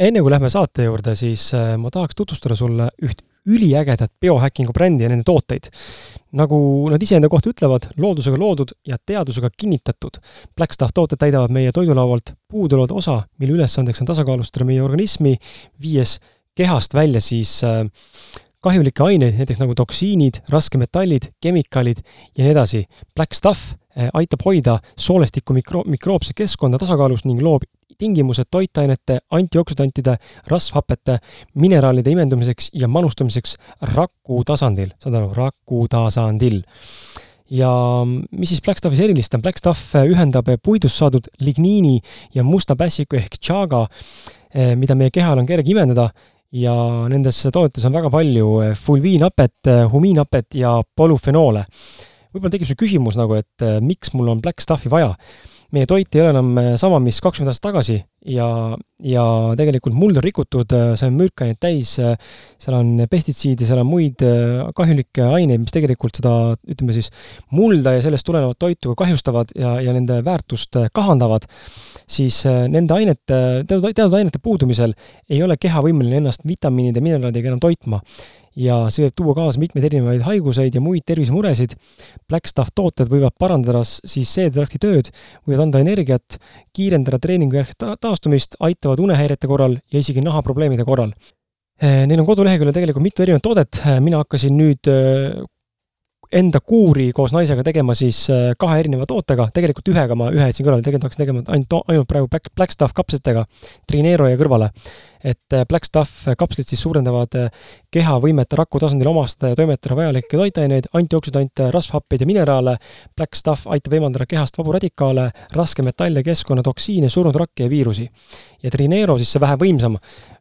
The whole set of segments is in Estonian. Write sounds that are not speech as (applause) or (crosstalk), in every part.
enne kui lähme saate juurde, siis äh, ma tahaks tutvustada sulle üht üliägedat biohackingu brändi ja nende tooteid. nagu nad iseenda kohta ütlevad, loodusega loodud ja teadusega kinnitatud. Blackstuff tooted täidavad meie toidulaualt puuduolevat osa, mille ülesandeks on tasakaalustada meie organismi, viies kehast välja siis äh, kahjulikke aineid, näiteks nagu toksiinid, raskemetallid, kemikaalid ja nii edasi. Black Stuff aitab hoida soolestiku mikro-, mikroobse keskkonda tasakaalus ning loob tingimused toitainete, antioksüdantide, rasvhapete, mineraalide imendumiseks ja manustamiseks raku tasandil, saad aru, raku tasandil. Ja mis siis Blackstaffi erilist on, Blackstaff ühendab puidust saadud ligniini ja musta pässiku ehk eh, mida meie kehal on kerge imendada. Ja nendes toodetes on väga palju eh, fulviinhapet, eh, humiinhapet ja polüfenoole. Võib-olla tekib see küsimus nagu, et miks mul on Blackstaffi vaja? Meie toit ei ole enam äh, sama, mis kakskümmend aastat tagasi ja, ja tegelikult muld on rikutud, äh, see on mürkaineid täis, äh, seal on pestitsiide, seal on muid kahjulikke aineid, mis tegelikult seda, ütleme siis, mulda ja sellest tulenevat toitu ka kahjustavad ja, ja nende väärtust kahandavad, siis nende ainete, teatud, teatud ainete puudumisel ei ole keha võimeline ennast vitamiinide mineraalidega enam toitma ja see võib tuua kaasa mitmeid erinevaid haiguseid ja muid tervisemuresid. Blackstuff tooted võivad parandada siis seedetrakti tööd, võivad anda energiat, kiirendada treeningu järgset taastumist, aitavad unehäirete korral ja isegi nahaprobleemide korral. Eh, neil on koduleheküljel tegelikult mitu erinevat toodet, eh, mina hakkasin nüüd eh, enda kuuri koos naisega tegema siis kahe erineva tootega, tegelikult ühega ma ühe jätsin kõrvale, tegelikult hakkasin tegema ainult, ainult praegu Black, Blackstuff kapslitega, Trinero jäi kõrvale et äh, Black Stuff äh, kapslid siis suurendavad äh, keha võimet raku tasandil omastada ja toimetada vajalikke toitaineid, antioksüdante, rasvhappeid ja mineraale. Black Stuff aitab eemaldada kehast vabu radikaale, raskemetalle, keskkonnatoksiine, surnud rakke ja viirusi. ja Trinero siis see vähe võimsam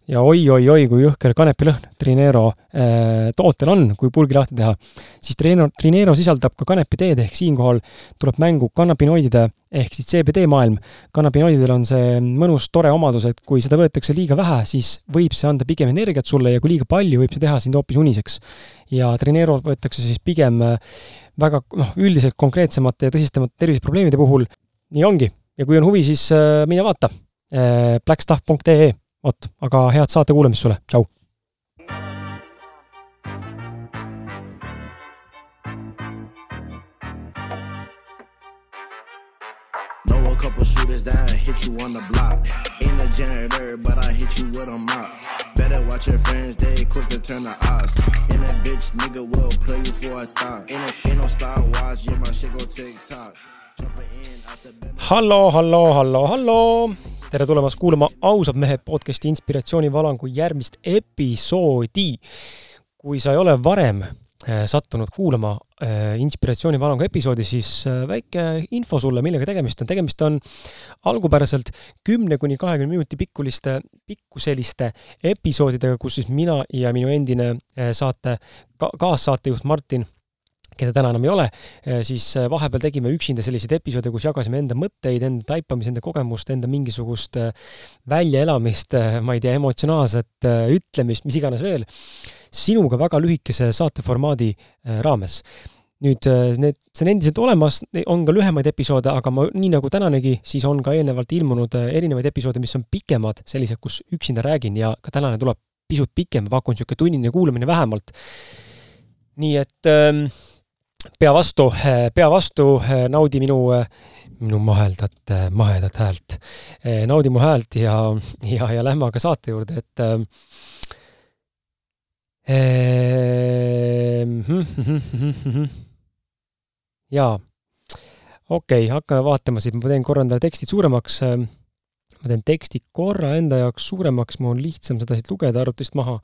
ja oi-oi-oi, kui jõhker kanepilõhn Trinero äh, tootel on, kui pulgi lahti teha, siis Trinero, Trinero sisaldab ka kanepiteed, ehk siinkohal tuleb mängu kannabinoidide ehk siis CBD maailm. kannabinoididel on see mõnus tore omadus, et kui seda võetakse liiga vähe, siis võib see anda pigem energiat sulle ja kui liiga palju, võib see teha sind hoopis uniseks. ja Trineerol võetakse siis pigem äh, väga noh, üldiselt konkreetsemate ja tõsistemate terviseprobleemide puhul. nii ongi ja kui on huvi, siis äh, mine vaata äh, blackstuff.ee, vot, aga head saate kuulamist sulle, tšau! couple shooters that hit you on the block. Ain't a janitor, but I hit you with a mop. Better watch your friends, they quick to turn the odds. And a bitch nigga will play you for a thought. Ain't, a, ain't no Star Wars, yeah, my shit go TikTok. hallo, hallo, hallo, hallo! Tere tulemast kuulama Ausad mehed podcasti inspiratsioonivalangu järgmist episoodi. kui sa ei ole varem Äh, sattunud kuulama äh, inspiratsioonivalangu episoodi, siis äh, väike info sulle, millega tegemist on. tegemist on algupäraselt kümne kuni kahekümne minuti pikkuliste, pikkuseliste episoodidega, kus siis mina ja minu endine saate ka,, kaassaatejuht Martin keda täna enam ei ole, siis vahepeal tegime üksinda selliseid episoode, kus jagasime enda mõtteid, enda taipamist, enda kogemust, enda mingisugust väljaelamist, ma ei tea, emotsionaalset ütlemist, mis iganes veel sinuga väga lühikese saateformaadi äh, raames. nüüd äh, need, see on endiselt olemas, on ka lühemaid episoode, aga ma, nii nagu tänanegi, siis on ka eelnevalt ilmunud äh, erinevaid episoode, mis on pikemad, sellised, kus üksinda räägin ja ka tänane tuleb pisut pikem, pakun niisugune tunnine kuulamine vähemalt. nii et ähm, pea vastu, pea vastu, naudi minu minu maheldat, mahedat häält. naudi mu häält ja, ja, ja lähme aga saate juurde, et äh, jaa, okei okay,, hakkame vaatama siit, ma teen korra endale tekstid suuremaks. Ehm, ma teen teksti korra enda jaoks suuremaks, mul on lihtsam seda siit lugeda arvutist maha.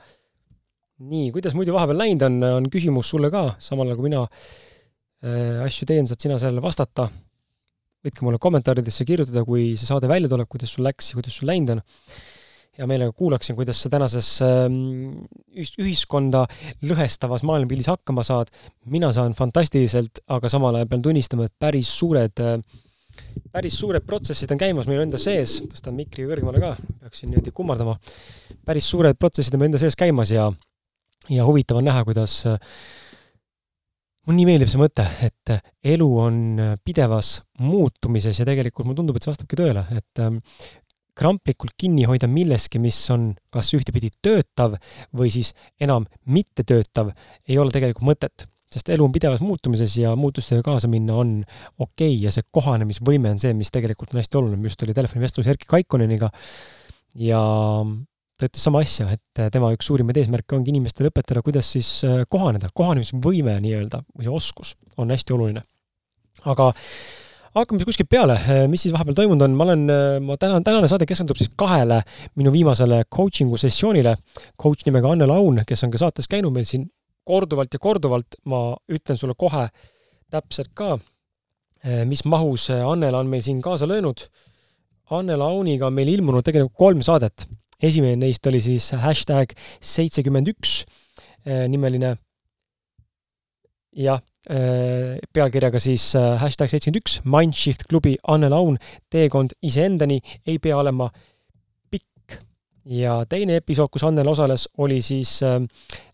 Nii, kuidas muidu vahepeal läinud on, on küsimus sulle ka, samal ajal kui mina äh, asju teen, saad sina sellele vastata. võidki mulle kommentaaridesse kirjutada, kui see saade välja tuleb, kuidas sul läks ja kuidas sul läinud on hea meelega kuulaksin, kuidas sa tänases ähm, ühiskonda lõhestavas maailmapildis hakkama saad. mina saan fantastiliselt, aga samal ajal pean tunnistama, et päris suured, äh, päris suured protsessid on käimas meil enda sees, tõstan mikri kõrgemale ka, peaksin niimoodi kummardama. päris suured protsessid on meil enda sees käimas ja, ja huvitav on näha, kuidas mulle nii meeldib see mõte, et elu on pidevas muutumises ja tegelikult mulle tundub, et see vastabki tõele, et ähm, kramplikult kinni hoida milleski, mis on kas ühtepidi töötav või siis enam mittetöötav, ei ole tegelikult mõtet. Sest elu on pidevas muutumises ja muutustega kaasa minna on okei okay ja see kohanemisvõime on see, mis tegelikult on hästi oluline, just oli telefonivestlus Erkki Kaikoneniga ja ta ütles sama asja, et tema üks suurimaid eesmärke ongi inimestele õpetada, kuidas siis äh, kohaneda, kohanemisvõime nii-öelda või see oskus on hästi oluline. aga hakkame kuskilt peale, äh, mis siis vahepeal toimunud on, ma olen, äh, ma täna, tänane saade keskendub siis kahele minu viimasele coaching'u sessioonile. coach nimega Anne Laun, kes on ka saates käinud meil siin korduvalt ja korduvalt, ma ütlen sulle kohe täpselt ka, mis mahus Annela on meil siin kaasa löönud. Anne Launiga on meil ilmunud tegelikult kolm saadet esimene neist oli siis hashtag seitsekümmend üks eh, nimeline jah, eh, pealkirjaga siis eh, hashtag seitsekümmend üks, Mindshift klubi Anne Laun, teekond iseendani ei pea olema pikk. ja teine episood, kus Annel osales, oli siis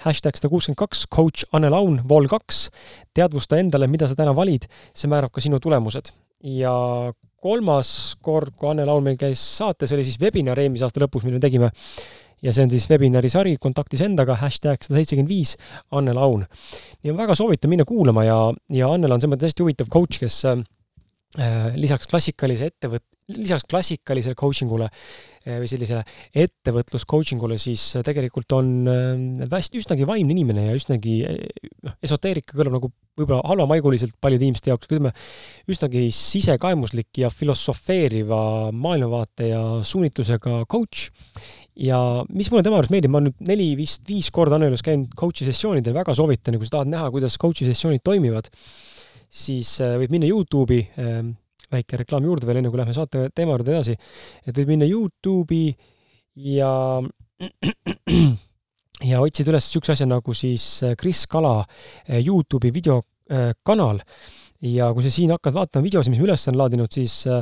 hashtag sada kuuskümmend kaks, coach Anne Laun, vol kaks, teadvusta endale, mida sa täna valid, see määrab ka sinu tulemused. ja kolmas kord, kui Anne Laul meil käis saates, oli siis webinar eelmise aasta lõpus, mille me tegime. ja see on siis webinari sari Kontaktis endaga, hashtag sada seitsekümmend viis, Anne Laun. ja väga soovitan minna kuulama ja, ja Annel on selles mõttes hästi huvitav coach, kes äh, lisaks klassikalise ettevõt-, lisaks klassikalisele coaching ule või sellisele ettevõtlus coaching ule, siis tegelikult on eh, hästi, üsnagi vaimne inimene ja üsnagi eh, noh, esoteerika kõlab nagu võib-olla halvamaiguliselt paljude inimeste jaoks, ütleme, üsnagi sisekaemuslik ja filosofeeriva maailmavaate ja suunitlusega coach. ja mis mulle tema arust meeldib, ma olen nüüd neli, vist viis korda Annelus käinud coach'i sessioonidel, väga soovitan, kui sa tahad näha, kuidas coach'i sessioonid toimivad, siis võid minna Youtube'i väike reklaam juurde veel, enne kui lähme saate teema juurde edasi, et võid minna Youtube'i ja (clears throat) ja otsida üles niisuguse asja nagu siis äh, Kris Kala äh, Youtube'i videokanal ja kui sa siin hakkad vaatama videosid, mis me üles on laadinud, siis äh,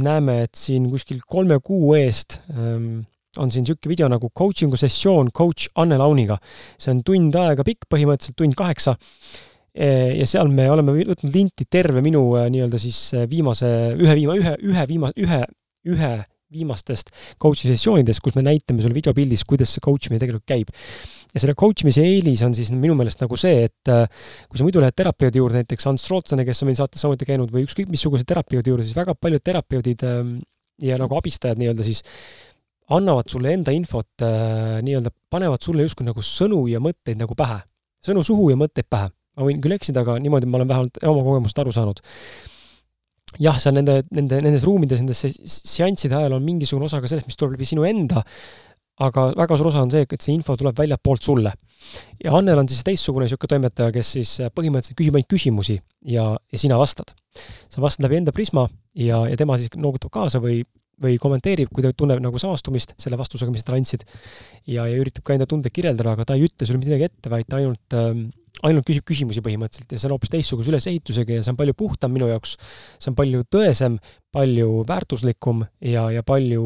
näeme, et siin kuskil kolme kuu eest ähm, on siin niisugune video nagu coaching'u sessioon coach Anne Launiga. see on tund aega pikk, põhimõtteliselt tund kaheksa ja seal me oleme võtnud linti terve minu äh, nii-öelda siis äh, viimase, ühe viima-, ühe, ühe viima-, ühe, ühe viimastest coach'i sessioonidest, kus me näitame sulle videopildis, kuidas see coach imine tegelikult käib. ja selle coach imise eelis on siis minu meelest nagu see, et kui sa muidu lähed terapeudi juurde, näiteks Ants Rootsane, kes on meil saates samuti käinud, või ükskõik missuguse terapeudi juurde, siis väga paljud terapeudid ja nagu abistajad nii-öelda siis annavad sulle enda infot nii-öelda, panevad sulle justkui nagu sõnu ja mõtteid nagu pähe. sõnu suhu ja mõtteid pähe ma võin küll eksida, aga niimoodi ma olen vähemalt oma kogemust aru saanud. jah, seal nende, nende, nendes ruumides, nendes seansside ajal on mingisugune osa ka sellest, mis tuleb läbi sinu enda, aga väga suur osa on see, et see info tuleb väljapoolt sulle. ja Annel on siis teistsugune niisugune toimetaja, kes siis põhimõtteliselt küsib ainult küsimusi ja, ja sina vastad. sa vastad läbi enda prisma ja, ja tema siis noogutab kaasa või või kommenteerib, kui ta tunneb nagu samastumist selle vastusega, mis sa talle andsid. ja, ja üritab ka enda tundeid kirjeldada, aga ta ei ütle sulle midagi ette, vaid ta ainult ähm, ainult küsib küsimusi põhimõtteliselt ja see on hoopis teistsuguse ülesehitusega ja see on palju puhtam minu jaoks, see on palju tõesem, palju väärtuslikum ja, ja palju,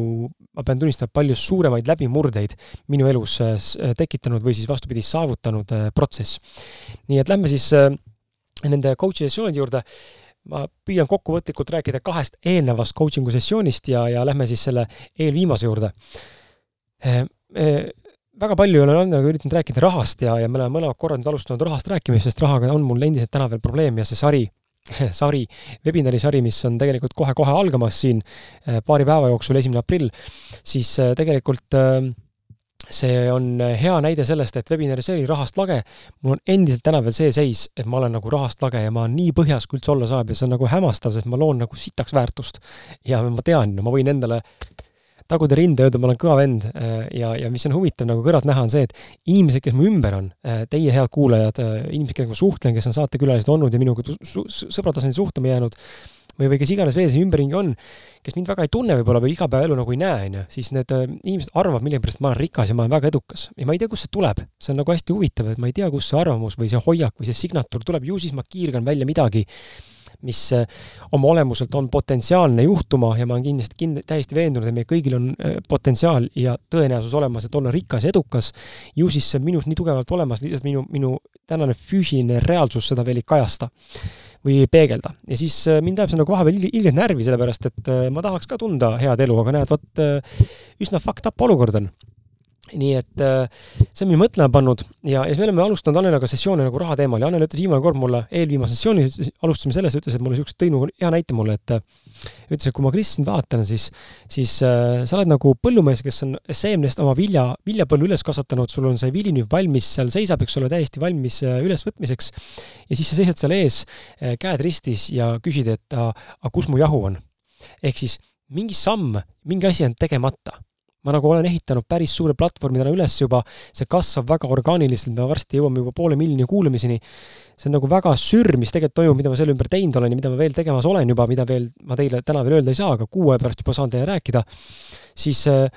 ma pean tunnistama, palju suuremaid läbimurdeid minu elus äh, tekitanud või siis vastupidi, saavutanud äh, protsess. nii et lähme siis äh, nende coach'i sessioonide juurde. Ma püüan kokkuvõtlikult rääkida kahest eelnevast coaching'u sessioonist ja, ja lähme siis selle eelviimase juurde väga palju olen Annega üritanud rääkida rahast ja, ja me oleme mõlemad korrad nüüd alustanud rahast rääkimist, sest rahaga on mul endiselt täna veel probleem ja see sari, (laughs) sari, webinari sari, mis on tegelikult kohe-kohe algamas siin eh, paari päeva jooksul, esimene aprill, siis eh, tegelikult eh, see on hea näide sellest, et webinari sari rahast lage, mul on endiselt täna veel see seis, et ma olen nagu rahast lage ja ma olen nii põhjas, kui üldse olla saab ja see on nagu hämmastav, sest ma loon nagu sitaks väärtust. ja ma tean, ma võin endale taguda rinda ja öelda, ma olen kõva vend äh, ja, ja mis on huvitav nagu kõrvalt näha, on see, et inimesed, kes mu ümber on, äh, teie head kuulajad, äh, inimesed, kellega ma suhtlen, kes on saatekülalised olnud ja minuga sõbratasandil suhtlema jäänud, või, või kes iganes veel siin ümberringi on, kes mind väga ei tunne võib-olla või igapäevaelu nagu ei näe, on ju, siis need inimesed arvavad millegipärast, et ma olen rikas ja ma olen väga edukas. ja ma ei tea, kust see tuleb. see on nagu hästi huvitav, et ma ei tea, kust see arvamus või see hoiak või see signatuur tuleb, ju siis ma kiirgan välja midagi mis äh, oma olemuselt on potentsiaalne juhtuma ja ma olen kindlasti kind-, täiesti veendunud, et meil kõigil on äh, potentsiaal ja tõenäosus olemas, et olla rikas ja edukas, ju siis see on minus nii tugevalt olemas, lihtsalt minu, minu tänane füüsiline reaalsus seda veel ei kajasta. või ei peegelda. ja siis mind ajab see nagu vahepeal ilgelt närvi, sellepärast et ma tahaks ka tunda head elu, aga näed, vot üsna fucked up olukord on nii et äh, see on mind mõtlema pannud ja, ja siis me oleme alustanud Anneliga sessioone nagu raha teemal ja Anneli ütles viimane kord mulle, eelviimase sessiooni alustasime sellest, ütles, et mulle siukse, tõi nagu hea näite mulle, et ütles, et kui ma Kris sind vaatan, siis, siis äh, sa oled nagu põllumees, kes on seemnest oma vilja, viljapõllu üles kasvatanud, sul on see vili nüüd valmis, seal seisab, eks ole, täiesti valmis äh, ülesvõtmiseks. ja siis sa seisad seal ees äh,, käed ristis ja küsid, et aga kus mu jahu on. ehk siis mingi samm, mingi asi on tegemata ma nagu olen ehitanud päris suure platvormi täna üles juba, see kasvab väga orgaaniliselt, me varsti jõuame juba poole miljoni kuulamiseni. see on nagu väga sürr, mis tegelikult toimub, mida ma selle ümber teinud olen ja mida ma veel tegemas olen juba, mida veel ma teile täna veel öelda ei saa, aga kuu aja pärast juba saan teile rääkida, siis äh,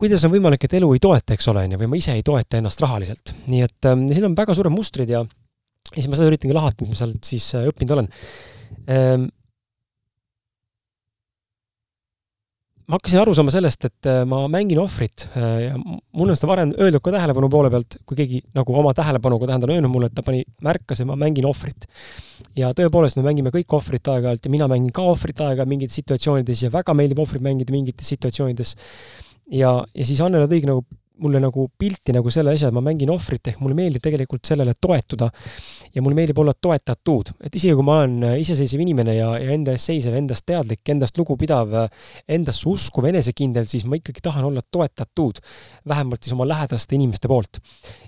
kuidas on võimalik, et elu ei toeta, eks ole, on ju, või ma ise ei toeta ennast rahaliselt. nii et äh, siin on väga suured mustrid ja, ja siis ma seda üritangi lahata, mis ma sealt siis äh, õppinud olen ma hakkasin aru saama sellest, et äh, ma mängin ohvrit äh, ja mul on seda varem öeldud ka tähelepanu poole pealt, kui keegi nagu oma tähelepanuga tähendab öelnud mulle, et ta pani, märkas, et ma mängin ohvrit. ja tõepoolest, me mängime kõik ohvrit aeg-ajalt ja mina mängin ka ohvrit aeg-ajalt mingites situatsioonides ja väga meeldib ohvrit mängida mingites situatsioonides. ja, ja siis Annela tõigi nagu mulle nagu pilti nagu selle asja, et ma mängin ohvrit, ehk mulle meeldib tegelikult sellele toetuda. Ja mulle meeldib olla toetatud, et isegi kui ma olen iseseisev inimene ja, ja enda eest seisev, endast teadlik, endast lugupidav, endasse uskuv, enesekindel, siis ma ikkagi tahan olla toetatud. vähemalt siis oma lähedaste inimeste poolt.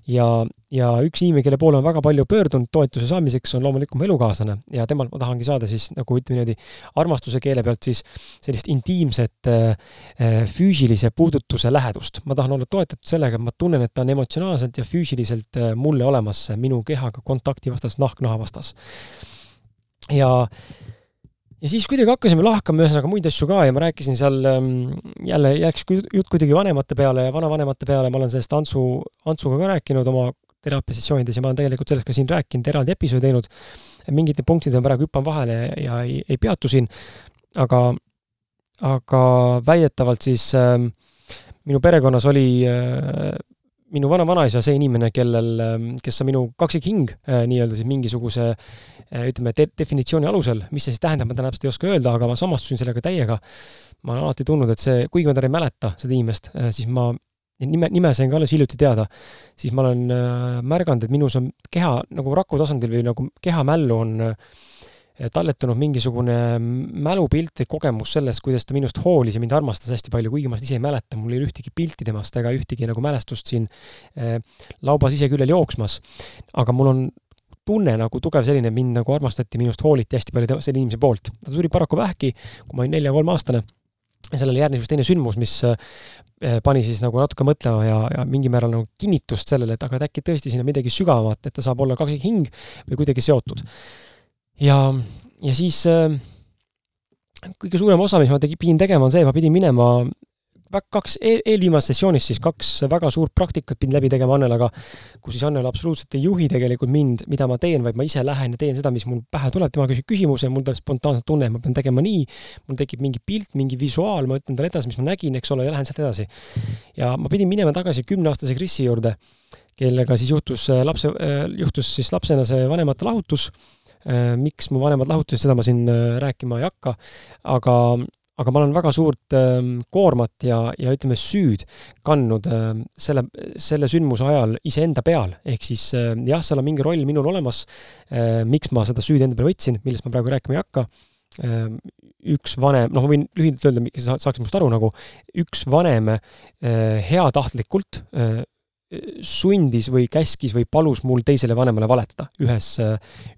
ja, ja üks inimene, kelle poole on väga palju pöördunud toetuse saamiseks, on loomulikult mu elukaaslane ja temalt ma tahangi saada siis nagu ütleme niimoodi armastuse keele pealt siis sellist intiimset äh, füüsilise puudutuse lähedust. ma tahan olla toetatud sellega, et ma tunnen, et ta on emotsionaalselt ja füüsiliselt äh, mulle olemas, minu kehaga kontakti vastas, nahk naha vastas. ja ja siis kuidagi hakkasime lahkama ühesõnaga muid asju ka ja ma rääkisin seal ähm, jälle, läks jutt kuidagi vanemate peale ja vanavanemate peale, ma olen sellest Antsu, Antsuga ka rääkinud oma teraapiasessioonides ja ma olen tegelikult sellest ka siin rääkinud, eraldi episoodi teinud. mingite punktide praegu hüppan vahele ja ei, ei peatu siin, aga, aga väidetavalt siis äh, minu perekonnas oli äh, minu vana-vanaisa see inimene, kellel, ähm, kes on minu kaksikhing äh, nii-öelda siis mingisuguse äh, ütleme de, definitsiooni alusel, mis see siis tähendab, ma täpselt ei oska öelda, aga ma samastusin sellega täiega. ma olen alati tundnud, et see, kuigi ma täna ei mäleta seda inimest, siis ma nime, nime sain ka alles hiljuti teada, siis ma olen märganud, et minus on keha nagu raku tasandil või nagu kehamällu on äh, talletunud mingisugune mälupilt või kogemus sellest, kuidas ta minust hoolis ja mind armastas hästi palju, kuigi ma seda ise ei mäleta, mul ei ole ühtegi pilti temast ega ühtegi nagu mälestust siin äh, lauba siseküljel jooksmas. aga mul on tunne nagu tugev selline, mind nagu armastati, minust hooliti hästi palju selle inimese poolt. ta suri paraku vähki, kui ma olin nelja-kolmeaastane ja sellele järgnes üks teine sündmus, mis äh, pani siis nagu natuke mõtlema ja, ja mingil määral nagu kinnitust sellele, et aga et äkki tõesti siin on midagi sügavamat, et ta saab olla kaksikhing või kuidagi seotud. Ja, ja siis äh, kõige suurem osa, mis ma tegi, pidin tegema, on see, ma pidin minema kaks eel, eelviimases sessioonis siis kaks väga suurt praktikat pidin läbi tegema Annelaga, kus siis Annela absoluutselt ei juhi tegelikult mind, mida ma teen, vaid ma ise lähen ja teen seda, mis mul pähe tuleb, tema küsib küsimuse, mul tuleb spontaanselt tunne, et ma pean tegema nii, mul tekib mingi pilt, mingi visuaal, ma ütlen talle edasi, mis ma nägin, eks ole, ja lähen sealt edasi. ja ma pidin minema tagasi kümneaastase Krisi juurde, kellega siis juhtus äh, lapse, äh, juhtus siis lapsena see vanemate lahutus miks mu vanemad lahutasid, seda ma siin rääkima ei hakka, aga aga ma olen väga suurt äh, koormat ja, ja ütleme, süüd kandnud äh, selle, selle sündmuse ajal iseenda peal, ehk siis äh, jah, seal on mingi roll minul olemas äh,, miks ma seda süüd enda peale võtsin, millest ma praegu rääkima ei hakka. Äh,, üks vanem, noh, ma võin lühidalt öelda, sa saaks minust aru nagu, üks vanem äh, heatahtlikult äh, sundis või käskis või palus mul teisele vanemale valetada ühes,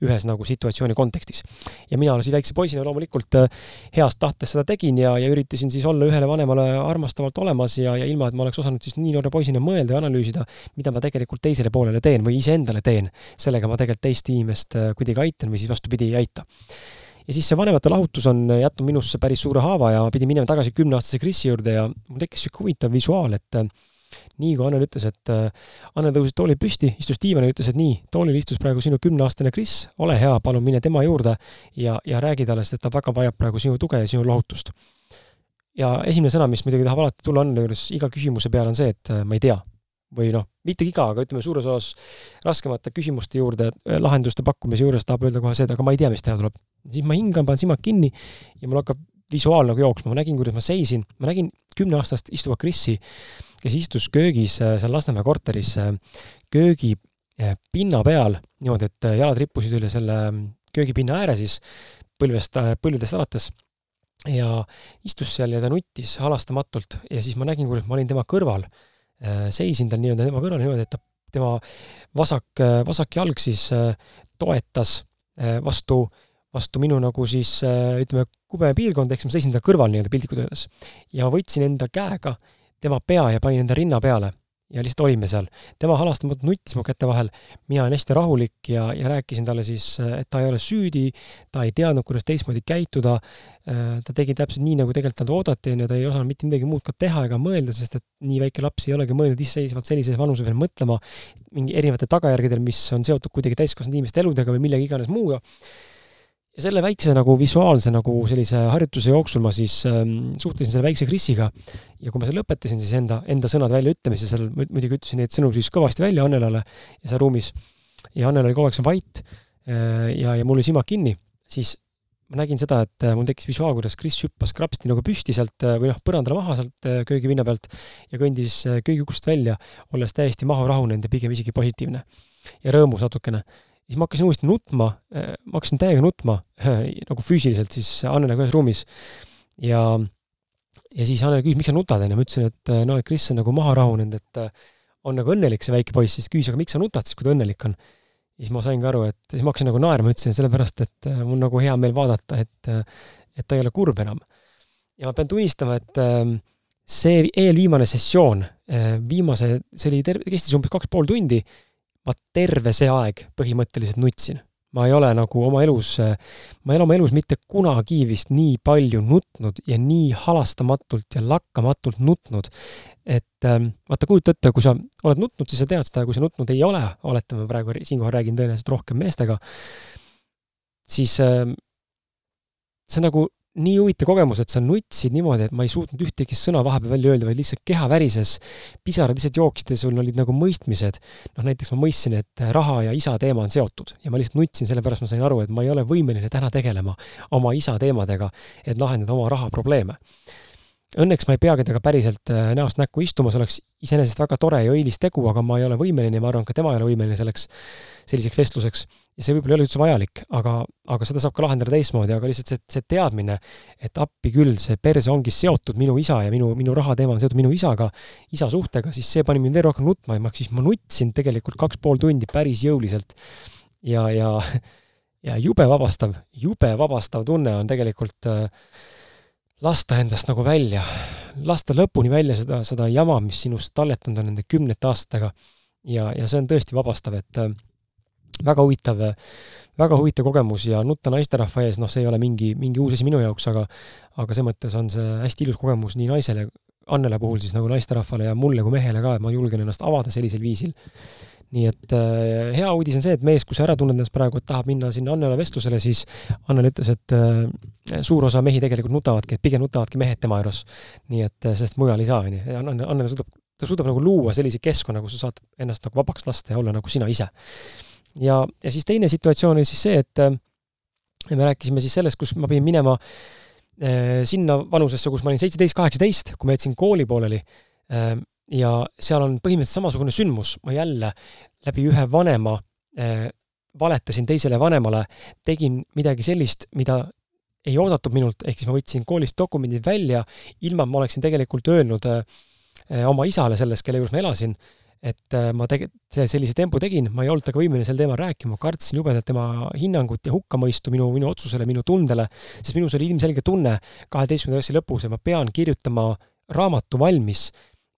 ühes nagu situatsiooni kontekstis. ja mina siis väikse poisina loomulikult äh, heast tahtest seda tegin ja, ja üritasin siis olla ühele vanemale armastavalt olemas ja, ja ilma, et ma oleks osanud siis nii noore poisina mõelda ja analüüsida, mida ma tegelikult teisele poolele teen või iseendale teen. sellega ma tegelikult teist inimest äh, kuidagi aitan või siis vastupidi, ei aita ja siis see vanemate lahutus on jätnud minusse päris suure haava ja pidin minema tagasi kümneaastase Krisi juurde ja mul tekkis niisugune huvitav visuaal, et äh, nii kui Annel ütles, et äh, Annel tõusis tooli püsti, istus diivanil ütles, et nii, toolil istus praegu sinu kümneaastane Kris, ole hea, palun mine tema juurde ja, ja räägi talle, sest ta väga vajab praegu sinu tuge ja sinu lohutust. ja esimene sõna, mis muidugi tahab alati tulla Anneli juures iga küsimuse peale, on see, et äh, ma ei tea. või noh, mitte iga, aga ütleme suures osas raskemate küsimuste juurde, lahenduste pakkumise juures tahab öelda kohe seda, aga ma ei tea, mis teha tuleb. siis ma hingan, panen silmad kinni ja mul hakkab visuaal nagu jooksma, ma nägin, kuidas ma seisin, ma nägin kümneaastast istuvat Krissi, kes istus köögis äh, seal Lasnamäe korteris äh, köögi äh, pinna peal niimoodi, et jalad rippusid üle selle mm, köögipinna ääre siis põlvest, põlvedest alates ja istus seal ja ta nuttis halastamatult ja siis ma nägin, kuidas ma olin tema kõrval seisin tal nii-öelda tema kõrval niimoodi, et ta, tema vasak, vasak jalg siis toetas vastu, vastu minu nagu siis ütleme, kubepiirkonda, ehk siis ma seisin ta kõrval nii-öelda piltlikult öeldes. ja ma võtsin enda käega tema pea ja panin enda rinna peale ja lihtsalt olime seal. tema halastamatult nuttis mu käte vahel, mina olin hästi rahulik ja, ja rääkisin talle siis, et ta ei ole süüdi, ta ei teadnud, kuidas teistmoodi käituda, ta tegi täpselt nii, nagu tegelikult talt oodati, on ju, ta ei osanud mitte midagi muud ka teha ega mõelda, sest et nii väike laps ei olegi mõelnud iseseisvalt sellises vanuses veel mõtlema mingi erinevate tagajärgedel, mis on seotud kuidagi täiskasvanud inimeste eludega või millegi iganes muuga ja selle väikse nagu visuaalse nagu sellise harjutuse jooksul ma siis ähm, suhtlesin selle väikse Krisiga ja kui ma selle lõpetasin, siis enda, enda sõnade väljaütlemise seal muidugi ütlesin neid sõnu siis kõvasti välja Annelale ja seal ruumis. ja Annel oli kogu aeg seal vait äh, ja, ja mul oli silmad kinni, siis ma nägin seda, et äh, mul tekkis visuaal, kuidas Kris hüppas krapsti nagu püsti sealt äh, või noh, põrandale maha sealt köögipinna pealt ja kõndis köögiuksest välja, olles täiesti maha rahunenud ja pigem isegi positiivne. Ja rõõmus natukene siis ma hakkasin uuesti nutma, äh, ma hakkasin täiega nutma nagu füüsiliselt siis Anneliga ühes ruumis. ja, ja siis Anneli küsis, miks sa nutad, onju, ma ütlesin, et äh, no, et Kris on nagu maha rahunenud, et äh, on nagu õnnelik, see väike poiss, siis küsis, aga miks sa nutad siis, kui ta õnnelik on. siis ma saingi aru, et siis ma hakkasin nagu naerma, ütlesin sellepärast, et mul nagu hea meel vaadata, et, et ta ei ole kurb enam. ja ma pean tunnistama, et see eelviimane sessioon, viimase, see oli terve, kestis umbes kaks pool tundi ma terve see aeg põhimõtteliselt nutsin. ma ei ole nagu oma elus, ma ei ole oma elus mitte kunagi vist nii palju nutnud ja nii halastamatult ja lakkamatult nutnud. et ähm, vaata, kujuta ette, kui sa oled nutnud, siis sa tead seda, kui sa nutnud ei ole, oletame praegu, siinkohal räägin tõenäoliselt rohkem meestega, siis ähm, see nagu nii huvitav kogemus, et sa nutsid niimoodi, et ma ei suutnud ühtegi sõna vahepeal välja öelda, vaid lihtsalt keha värises, pisarad lihtsalt jooksid ja sul olid nagu mõistmised. noh, näiteks ma mõistsin, et raha ja isa teema on seotud ja ma lihtsalt nutsin, sellepärast ma sain aru, et ma ei ole võimeline täna tegelema oma isa teemadega, et lahendada oma rahaprobleeme. Õnneks ma ei peagi temaga päriselt äh, näost näkku istuma, see oleks iseenesest väga tore ja õilis tegu, aga ma ei ole võimeline ja ma arvan, ka tema ei ole võimeline selleks, selliseks vestluseks ja see võib-olla ei ole üldse vajalik, aga, aga seda saab ka lahendada teistmoodi, aga lihtsalt see, see teadmine, et appi küll, see perse ongi seotud minu isa ja minu, minu rahateema on seotud minu isaga, isa suhtega, siis see pani mind veel rohkem nutma ja ma, siis ma nutsin tegelikult kaks pool tundi päris jõuliselt. ja, ja, ja jube vabastav, jube vabastav tunne on tegelikult äh, lasta endast nagu välja, lasta lõpuni välja seda, seda jama, mis sinust talletunud on nende kümnete aastatega. ja, ja see on tõesti vabastav, et äh, väga huvitav, väga huvitav kogemus ja nutta naisterahva ees, noh, see ei ole mingi, mingi uus asi minu jaoks, aga aga selles mõttes on see hästi ilus kogemus nii naisele, Annele puhul siis nagu naisterahvale ja mulle kui mehele ka, et ma julgen ennast avada sellisel viisil. Nii et äh, hea uudis on see, et mees, kui sa ära tunned ennast praegu, et tahab minna sinna Annele vestlusele, siis Annel ütles, et äh, suur osa mehi tegelikult nutavadki, et pigem nutavadki mehed tema juures. nii et äh, sest mujal ei saa, on ju, ja Annel, Annel suudab, ta suudab nagu luua sellise keskkonna, kus sa saad ennast nagu vabaks lasta ja olla nagu sina ise ja, ja siis teine situatsioon oli siis see, et me rääkisime siis sellest, kus ma pidin minema sinna vanusesse, kus ma olin seitseteist, kaheksateist, kui ma jätsin kooli pooleli. Ja seal on põhimõtteliselt samasugune sündmus, ma jälle läbi ühe vanema äh, valetasin teisele vanemale, tegin midagi sellist, mida ei oodatud minult, ehk siis ma võtsin koolist dokumendid välja, ilma ma oleksin tegelikult öelnud äh, oma isale sellest, kelle juures ma elasin äh,, et äh, ma tege-, sellise tempo tegin, ma ei olnud temaga võimeline sel teemal rääkima, kartsin jubedalt tema hinnangut ja hukkamõistu minu, minu otsusele, minu tundele, sest minus oli ilmselge tunne kaheteistkümnenda klassi lõpus, et ma pean kirjutama raamatu valmis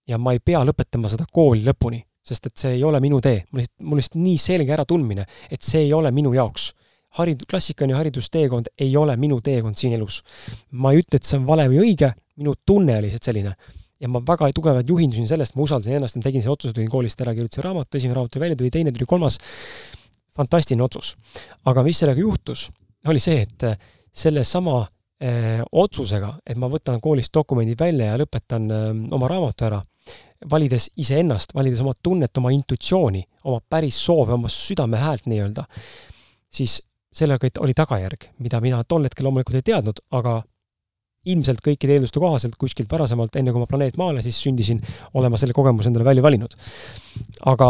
ja ma ei pea lõpetama seda kooli lõpuni, sest et see ei ole minu tee. mul lihtsalt, mul lihtsalt nii selge äratundmine, et see ei ole minu jaoks harid-, klassikaline haridusteekond ei ole minu teekond siin elus. ma ei ütle, et see on vale või õige, minu tunne oli lihtsalt selline ja ma väga tugevalt juhindusin sellest, ma usaldasin ennast, ma tegin selle otsuse, tulin koolist ära, kirjutasin raamatu, esimene raamat tuli välja, tuli teine, tuli kolmas. fantastiline otsus. aga mis sellega juhtus, oli see, et äh, sellesama eh, otsusega, et ma võtan koolist dokumendid välja ja lõpetan eh, oma raamatu ära, valides iseennast, valides oma tunnet, oma intuitsiooni, oma päris soove, oma südame häält nii-öelda, siis sellega oli tagajärg, mida mina tol hetkel loomulikult ei teadnud, aga ilmselt kõikide eelduste kohaselt kuskilt varasemalt, enne kui ma planeet Maale siis sündisin, olema selle kogemuse endale välja valinud. aga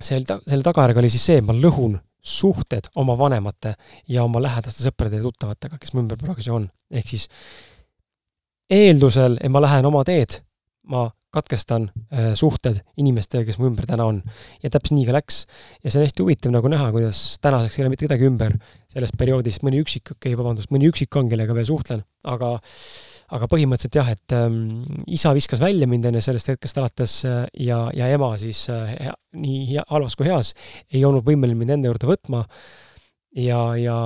selle, selle tagajärg oli siis see, et ma lõhun suhted oma vanemate ja oma lähedaste sõprade ja tuttavatega, kes mu ümber praegu on. ehk siis eeldusel, et ma lähen oma teed, ma katkestan äh, suhted inimestega, kes mu ümber täna on. ja täpselt nii ka läks. ja see on hästi huvitav nagu näha, kuidas tänaseks ei ole mitte kedagi ümber sellest perioodist, mõni üksik, okei okay,, vabandust, mõni üksik on, kellega veel suhtlen, aga aga põhimõtteliselt jah, et ähm, isa viskas välja mind enne sellest hetkest alates äh, ja, ja ema siis äh, nii hea, halvas kui heas ei olnud võimeline mind enda juurde võtma. ja, ja,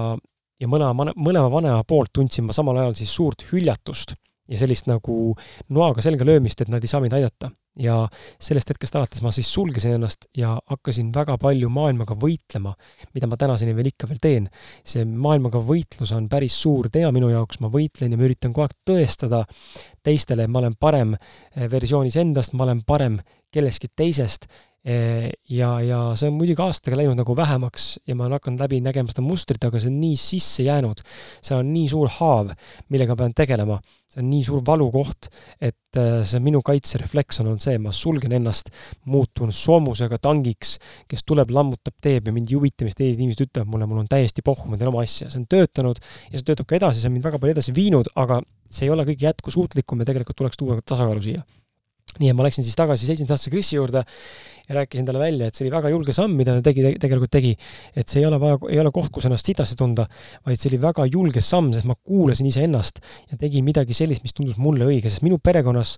ja mõlema, mõlema vanema poolt tundsin ma samal ajal siis suurt hüljatust ja sellist nagu noaga selga löömist, et nad ei saa mind aidata. ja sellest hetkest alates ma siis sulgesin ennast ja hakkasin väga palju maailmaga võitlema, mida ma tänaseni veel ikka veel teen. see maailmaga võitlus on päris suur teema minu jaoks, ma võitlen ja ma üritan kogu aeg tõestada teistele, et ma olen parem eh, versioonis endast, ma olen parem kellestki teisest ja, ja see on muidugi aastaga läinud nagu vähemaks ja ma olen hakanud läbi nägema seda mustrit, aga see on nii sisse jäänud. seal on nii suur haav, millega pean tegelema. see on nii suur valukoht, et äh, see minu kaitserefleks on olnud see, ma sulgen ennast, muutun soomusega tangiks, kes tuleb, lammutab, teeb ja mind ei huvita, mis teised inimesed ütlevad mulle, mul on täiesti pohhu, ma teen oma asja. see on töötanud ja see töötab ka edasi, see on mind väga palju edasi viinud, aga see ei ole kõige jätkusuutlikum ja tegelikult tuleks tuua tasakaalu siia nii et ma läksin siis tagasi seitsmeteistaastase Krisi juurde ja rääkisin talle välja, et see oli väga julge samm, mida ta tegi, tegelikult tegi. et see ei ole vaja, ei ole koht, kus ennast sitasti tunda, vaid see oli väga julge samm, sest ma kuulasin iseennast ja tegin midagi sellist, mis tundus mulle õige, sest minu perekonnas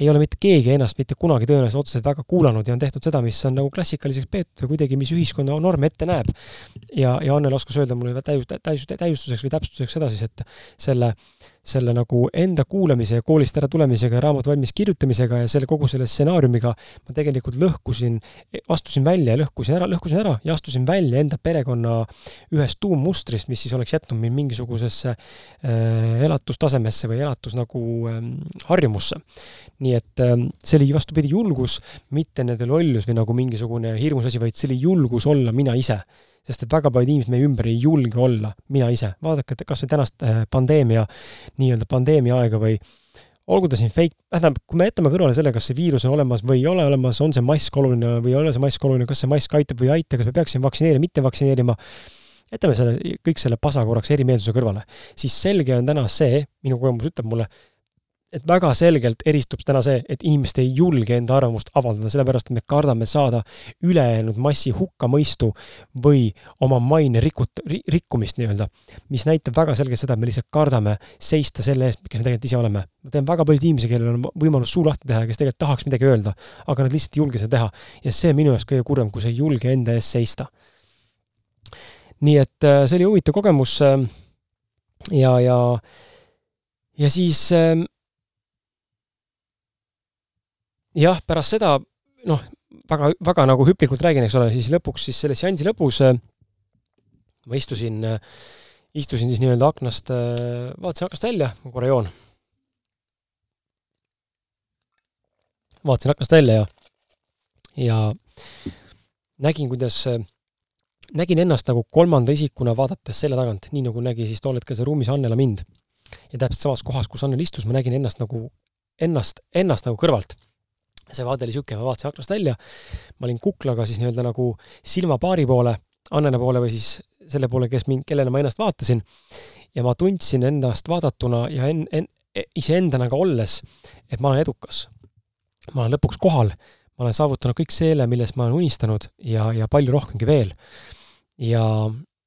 ei ole mitte keegi ennast mitte kunagi tõenäoliselt otseselt väga kuulanud ja on tehtud seda, mis on nagu klassikaliseks peetud või kuidagi, mis ühiskonna norm ette näeb. ja, ja Annel oskas öelda mulle täius-, täius-, täiustuseks või täpsustuseks seda siis, et selle selle nagu enda kuulamise ja koolist ära tulemisega ja raamatu valmis kirjutamisega ja selle kogu selle stsenaariumiga ma tegelikult lõhkusin, astusin välja ja lõhkusin ära, lõhkusin ära ja astusin välja enda perekonna ühest tuummustrist, mis siis oleks jätnud mind mingisugusesse äh, elatustasemesse või elatus nagu äh, harjumusse. nii et äh, see oli vastupidi julgus, mitte nende lollus või nagu mingisugune hirmus asi, vaid see oli julgus olla mina ise sest et väga paljud inimesed meie ümber ei julge olla mina ise. vaadake kas või tänast äh, pandeemia, nii-öelda pandeemia aega või olgu ta siin fake, tähendab, kui me jätame kõrvale selle, kas see viirus on olemas või ei ole olemas, on see mask oluline või ei ole see mask oluline, kas see mask aitab või ei aita, kas me peaksime vaktsineerima, mitte vaktsineerima, jätame selle, kõik selle pasa korraks erimeelsuse kõrvale, siis selge on täna see, minu kogemus ütleb mulle, et väga selgelt eristub täna see, et inimesed ei julge enda arvamust avaldada, sellepärast et me kardame saada ülejäänud massi hukkamõistu või oma maine rikut-, rikkumist nii-öelda. mis näitab väga selgelt seda, et me lihtsalt kardame seista selle eest, kes me tegelikult ise oleme. ma tean väga paljusid inimesi, kellel on võimalus suu lahti teha ja kes tegelikult tahaks midagi öelda, aga nad lihtsalt ei julge seda teha. ja see on minu jaoks kõige kurvem, kui sa ei julge enda eest seista. nii et äh, see oli huvitav kogemus äh, ja, ja ja siis äh, jah, pärast seda noh, väga, väga nagu hüplikult räägin, eks ole, siis lõpuks siis selle seansi lõpus äh, ma istusin, äh, istusin siis nii-öelda aknast, äh, vaatasin aknast välja, korra joon. vaatasin aknast välja ja, ja nägin, kuidas, nägin ennast nagu kolmanda isikuna vaadates selja tagant, nii nagu nägi siis tol hetkel seal ruumis Annela mind. ja täpselt samas kohas, kus Annel istus, ma nägin ennast nagu, ennast, ennast nagu kõrvalt see vaade oli niisugune, ma vaatasin aknast välja, ma olin kuklaga siis nii-öelda nagu silmapaari poole, Annele poole või siis selle poole, kes mind, kellele ma ennast vaatasin, ja ma tundsin ennast vaadatuna ja en-, en-, iseendana ka olles, et ma olen edukas. ma olen lõpuks kohal, ma olen saavutanud kõik selle, millest ma olen unistanud ja, ja palju rohkemgi veel. ja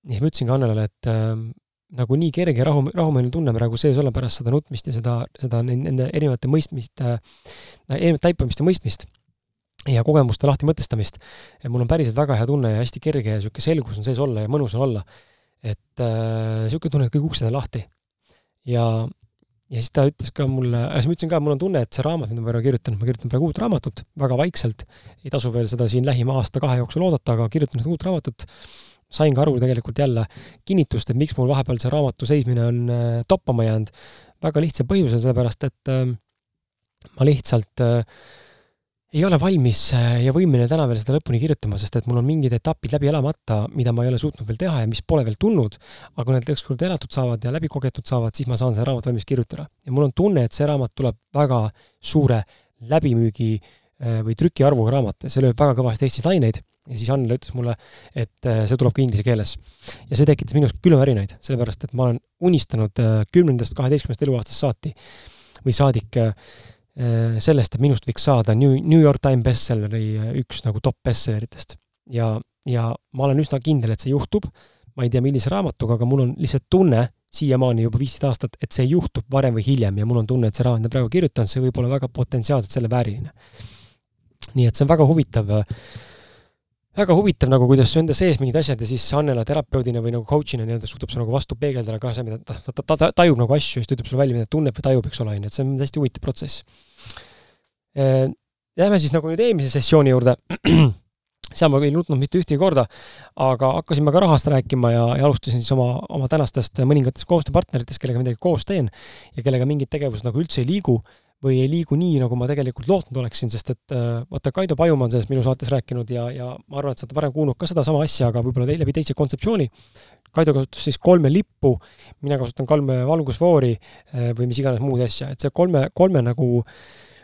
siis ma ütlesin ka Annelale, et äh, nagu nii kerge rahu, rahumeelne tunne praegu sees olla pärast seda nutmist ja seda, seda nende erinevate mõistmist äh,, erinevate taipamist ja mõistmist ja kogemuste lahti mõtestamist. mul on päriselt väga hea tunne ja hästi kerge ja niisugune selgus on sees olla ja mõnus on olla. et äh, tunne, et kõik uksed on lahti. ja, ja siis ta ütles ka mulle, siis ma ütlesin ka, mul on tunne, et see raamat, mida ma praegu kirjutan, ma kirjutan praegu uut raamatut, väga vaikselt, ei tasu veel seda siin lähima aasta-kahe jooksul oodata, aga kirjutan uut raamatut sain ka aru tegelikult jälle kinnitust, et miks mul vahepeal see raamatu seismine on äh, toppama jäänud. väga lihtsal põhjusel, sellepärast et äh, ma lihtsalt äh, ei ole valmis äh, ja võimeline täna veel seda lõpuni kirjutama, sest et mul on mingid etapid läbi elamata, mida ma ei ole suutnud veel teha ja mis pole veel tulnud. aga kui need ükskord elatud saavad ja läbi kogetud saavad, siis ma saan selle raamatu valmis kirjutada. ja mul on tunne, et see raamat tuleb väga suure läbimüügi või trükiarvuga raamat see lööb väga kõvasti Eestis laineid ja siis Annele ütles mulle, et äh, see tuleb ka inglise keeles. ja see tekitas minus külmavärinaid, sellepärast et ma olen unistanud kümnendast, kaheteistkümnest eluaastast saati või saadik äh, Äh, sellest, et minust võiks saada New, New York Times bestselleri äh, üks nagu top bestselleritest. ja, ja ma olen üsna kindel, et see juhtub, ma ei tea, millise raamatuga, aga mul on lihtsalt tunne, siiamaani juba viisteist aastat, et see juhtub varem või hiljem ja mul on tunne, et see raamat, mida praegu kirjutan, see võib olla väga potentsiaalselt selle vääriline. nii et see on väga huvitav äh, väga huvitav nagu, kuidas enda sees mingid asjad ja siis Annela terapeudina või nagu coach'ina nii-öelda suudab see nagu vastu peegeldada ka see, mida ta, ta, ta, ta tajub nagu asju ja siis ta ütleb sulle välja, mida tunneb või tajub, eks ole, on ju, et see on hästi huvitav protsess. Äh, jääme siis nagu nüüd eelmise sessiooni juurde. (clears throat) seal ma ei nutnud mitte ühtegi korda, aga hakkasime ka rahast rääkima ja, ja alustasin siis oma, oma tänastest mõningatest koostööpartneritest, kellega midagi koos teen ja kellega mingid tegevused nagu üldse ei liigu või ei liigu nii, nagu ma tegelikult lootnud oleksin, sest et äh, vaata, Kaido Pajumaa on sellest minu saates rääkinud ja, ja ma arvan, et sa oled varem kuulnud ka sedasama asja, aga võib-olla läbi teise kontseptsiooni. Kaido kasutas siis kolme lippu, mina kasutan kolme valgusfoori äh, või mis iganes muud asja, et see kolme, kolme nagu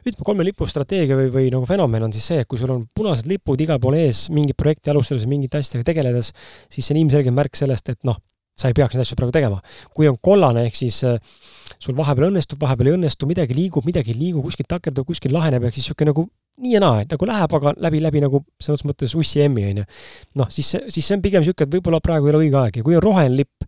ütleme, kolme lipu strateegia või, või nagu fenomen on siis see, et kui sul on punased lipud igal pool ees mingit projekti alustades, mingite asjadega tegeledes, siis see on ilmselge märk sellest, et noh, sa ei peaks neid asju praegu tegema. kui on kollane, ehk siis äh, sul vahepeal õnnestub, vahepeal ei õnnestu, midagi liigub, midagi ei liigu, kuskilt takerdub, kuskil laheneb, ehk siis niisugune nagu nii ja naa, et nagu läheb, aga läbi, läbi nagu selles mõttes ussi emmi, on ju. noh, siis see, siis see on pigem niisugune, et võib-olla praegu ei ole õige aeg ja kui on roheline lipp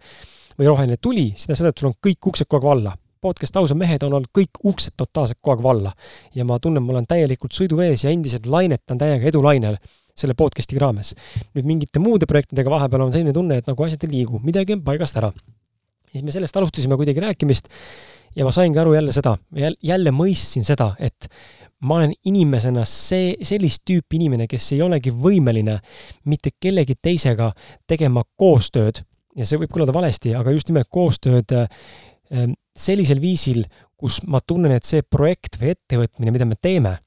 või roheline tuli, siis tähendab seda, et sul on kõik uksed kogu aeg valla. podcast Ausad mehed on olnud kõik uksed totaalselt kogu aeg valla. ja ma tunnen, ma olen täielikult sõiduvees ja endiselt lainetan täiega edulainel selle podcast'i raames. nüüd mingite muude projektidega vahepeal on selline tunne, et nagu asjad ei liigu, midagi on paigast ära. siis me sellest alustasime kuidagi rääkimist ja ma saingi aru jälle seda, jälle mõistsin seda, et ma olen inimesena see, sellist tüüpi inimene, kes ei olegi võimeline mitte kellegi teisega tegema koostööd ja see võib kõlada valesti, aga just nimelt koostööd ähm, sellisel viisil, kus ma tunnen, et see projekt või ettevõtmine, mida me teeme,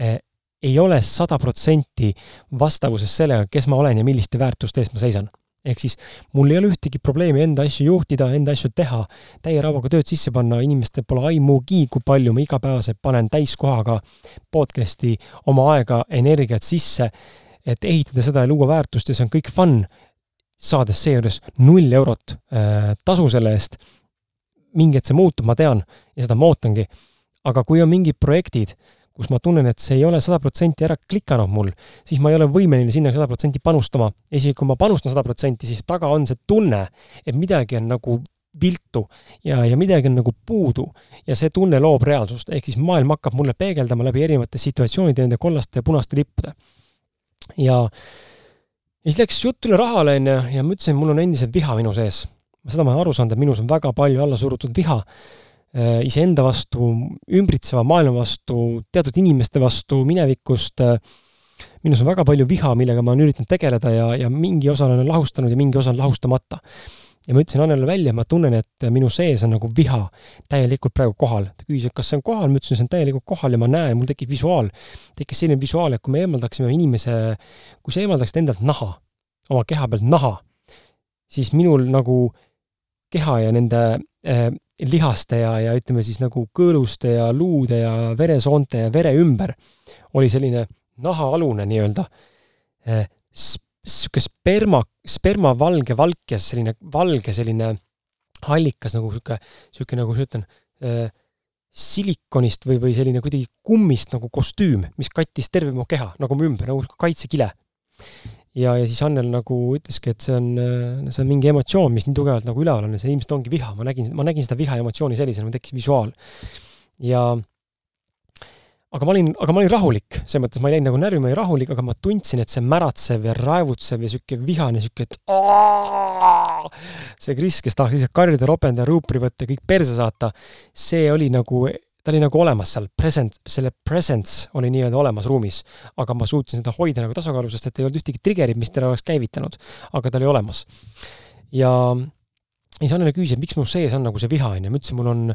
äh, ei ole sada protsenti vastavuses sellega, kes ma olen ja milliste väärtuste eest ma seisan. ehk siis mul ei ole ühtegi probleemi enda asju juhtida, enda asju teha, täie rauaga tööd sisse panna, inimestel pole aimugi, kui palju ma igapäevaselt panen täiskohaga podcast'i oma aega, energiat sisse, et ehitada seda ja luua väärtust ja see on kõik fun, saades seejuures null eurot äh, tasu selle eest. mingi hetk see muutub, ma tean, ja seda ma ootangi. aga kui on mingid projektid, kus ma tunnen, et see ei ole sada protsenti ära klikanud mul, siis ma ei ole võimeline sinna sada protsenti panustama. isegi kui ma panustan sada protsenti, siis taga on see tunne, et midagi on nagu viltu ja, ja midagi on nagu puudu ja see tunne loob reaalsust, ehk siis maailm hakkab mulle peegeldama läbi erinevate situatsioonide, nende kollaste ja punaste lippude. ja, ja siis läks jutt üle rahale, onju, ja ma ütlesin, mul on endiselt viha minu sees. seda ma olen aru saanud, et minus on väga palju alla surutud viha iseenda vastu, ümbritseva maailma vastu, teatud inimeste vastu minevikust. Äh, minus on väga palju viha, millega ma olen üritanud tegeleda ja, ja mingi osa olen lahustanud ja mingi osa on lahustamata. ja ma ütlesin Annele välja, ma tunnen, et minu sees on nagu viha täielikult praegu kohal. ta küsis, et kas see on kohal, ma ütlesin, see on täielikult kohal ja ma näen, mul tekib visuaal. tekkis selline visuaal, et kui me eemaldaksime inimese, kui sa eemaldaksid endalt naha, oma keha pealt naha, siis minul nagu keha ja nende äh, lihaste ja, ja ütleme siis nagu kõõluste ja luude ja veresoonte ja vere ümber oli selline nahaalune nii-öelda eh, sihuke sperma, spermavalge valkes, selline valge selline hallikas nagu sihuke, sihuke nagu ma ütlen, eh, silikonist või, või selline kuidagi kummist nagu kostüüm, mis kattis terve mu keha nagu mu ümber, nagu kaitsekile ja, ja siis Annel nagu ütleski, et see on, see on mingi emotsioon, mis nii tugevalt nagu üleval on ja see ilmselt ongi viha, ma nägin, ma nägin seda viha emotsiooni sellisena, mul tekkis visuaal. ja aga ma olin, aga ma olin rahulik, selles mõttes ma ei läinud nagu närvi, ma olin rahulik, aga ma tundsin, et see märatsev ja raevutsev ja sihuke vihane, sihuke, et see Kris, kes tahaks lihtsalt karjuda, ropenda, ruupri võtta ja kõik perse saata, see oli nagu ta oli nagu olemas seal, present, selle presence oli nii-öelda olemas ruumis. aga ma suutsin seda hoida nagu tasakaalu, sest et ei olnud ühtegi trigger'it, mis teda oleks käivitanud. aga ta oli olemas. ja, ja siis Annele küsis, et miks mul sees on nagu see viha, onju, ma ütlesin, mul on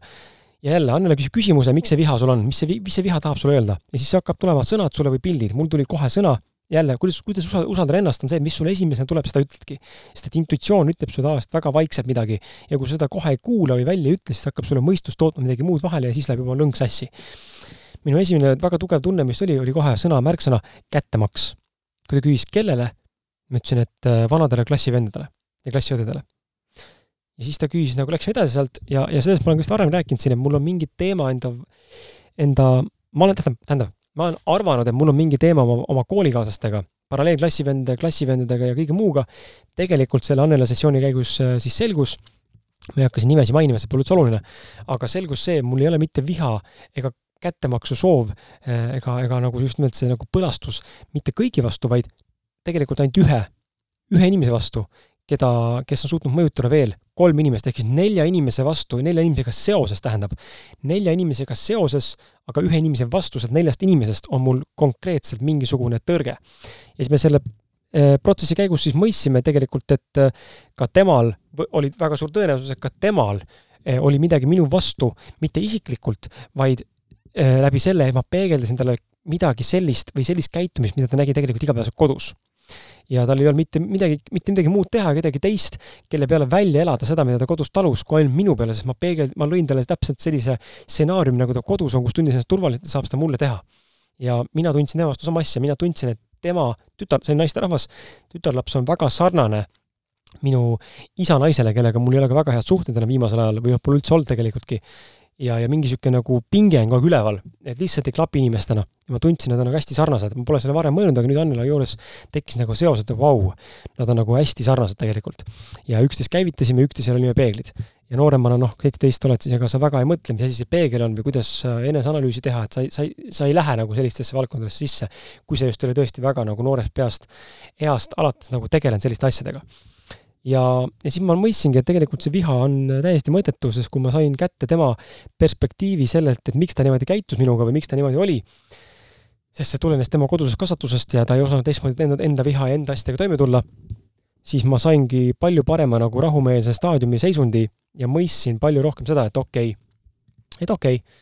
ja jälle Annele küsib küsimuse, miks see viha sul on, mis see, mis see viha tahab sulle öelda ja siis hakkab tulema sõnad sulle või pildid, mul tuli kohe sõna, jälle, kuidas, kuidas usaldada ennast, on see, mis sulle esimesena tuleb, seda ütledki. sest et intuitsioon ütleb sulle tavaliselt väga vaikselt midagi ja kui seda kohe ei kuula või välja ei ütle, siis hakkab sulle mõistus tootma midagi muud vahele ja siis läheb juba lõng sassi. minu esimene väga tugev tunne, mis oli, oli kohe sõna, märksõna kättemaks. kui ta küsis, kellele, ma ütlesin, et äh, vanadele klassivendadele ja klassiõdedele ja siis ta küsis, nagu läks edasi sealt ja, ja sellest ma olen ka vist varem rääkinud siin, et mul on mingi teema enda, enda, ma olen, tähendab, tähendab, ma olen arvanud, et mul on mingi teema oma, oma koolikaaslastega, paralleelklassivendade, klassivendadega ja kõige muuga. tegelikult selle Annela sessiooni käigus äh, siis selgus, ma ei hakka siin nimesid mainima, see pole üldse oluline, aga selgus see, mul ei ole mitte viha ega kättemaksu soov äh, ega, ega nagu just nimelt see nagu põlastus mitte kõigi vastu, vaid tegelikult ainult ühe, ühe inimese vastu, keda, kes on suutnud mõjutada veel kolm inimest, ehk siis nelja inimese vastu, nelja inimesega seoses tähendab, nelja inimesega seoses, aga ühe inimese vastu sealt neljast inimesest on mul konkreetselt mingisugune tõrge. ja siis me selle eh, protsessi käigus siis mõistsime tegelikult, et eh, ka temal oli väga suur tõenäosus, et ka temal eh, oli midagi minu vastu, mitte isiklikult, vaid läbi selle, et ma peegeldasin talle midagi sellist või sellist käitumist, mida ta nägi tegelikult igapäevaselt kodus ja tal ei olnud mitte midagi, mitte midagi muud teha, kedagi teist, kelle peale välja elada seda, mida ta kodus talus, kui ainult minu peale, sest ma peegel-, ma lõin talle täpselt sellise stsenaariumi, nagu ta kodus on, kus tundis ennast turvaliselt, saab seda mulle teha. ja mina tundsin tema vastu sama asja, mina tundsin, et tema tütar, see naisterahvas, tütarlaps on väga sarnane minu isa naisele, kellega mul ei ole ka väga head suhted enam viimasel ajal või noh, pole üldse olnud tegelikult ja, ja mingi niisugune nagu pinge on kogu aeg üleval, et lihtsalt ei klapi inimestena. ma tundsin, nad on nagu hästi sarnased, ma pole selle varem mõelnud, aga nüüd Annela juures tekkis nagu seos, et vau, nad on nagu hästi sarnased tegelikult. ja üksteist käivitasime, üksteisele olime peeglid. ja nooremana, noh, seitseteist oled, siis ega sa väga ei mõtle, mis asi see peegel on või kuidas eneseanalüüsi teha, et sa ei, sa ei, sa ei lähe nagu sellistesse valdkondadesse sisse, kui sa just oli tõesti väga nagu noorest peast, east alates nagu tegelenud selliste asjadega ja, ja siis ma mõistsingi, et tegelikult see viha on täiesti mõttetu, sest kui ma sain kätte tema perspektiivi sellelt, et miks ta niimoodi käitus minuga või miks ta niimoodi oli, sest see tulenes tema kodusest kasvatusest ja ta ei osanud teistmoodi enda, enda viha ja enda asjadega toime tulla, siis ma saingi palju parema nagu rahumeelse staadiumi seisundi ja mõistsin palju rohkem seda, et okei okay,, et okei okay,,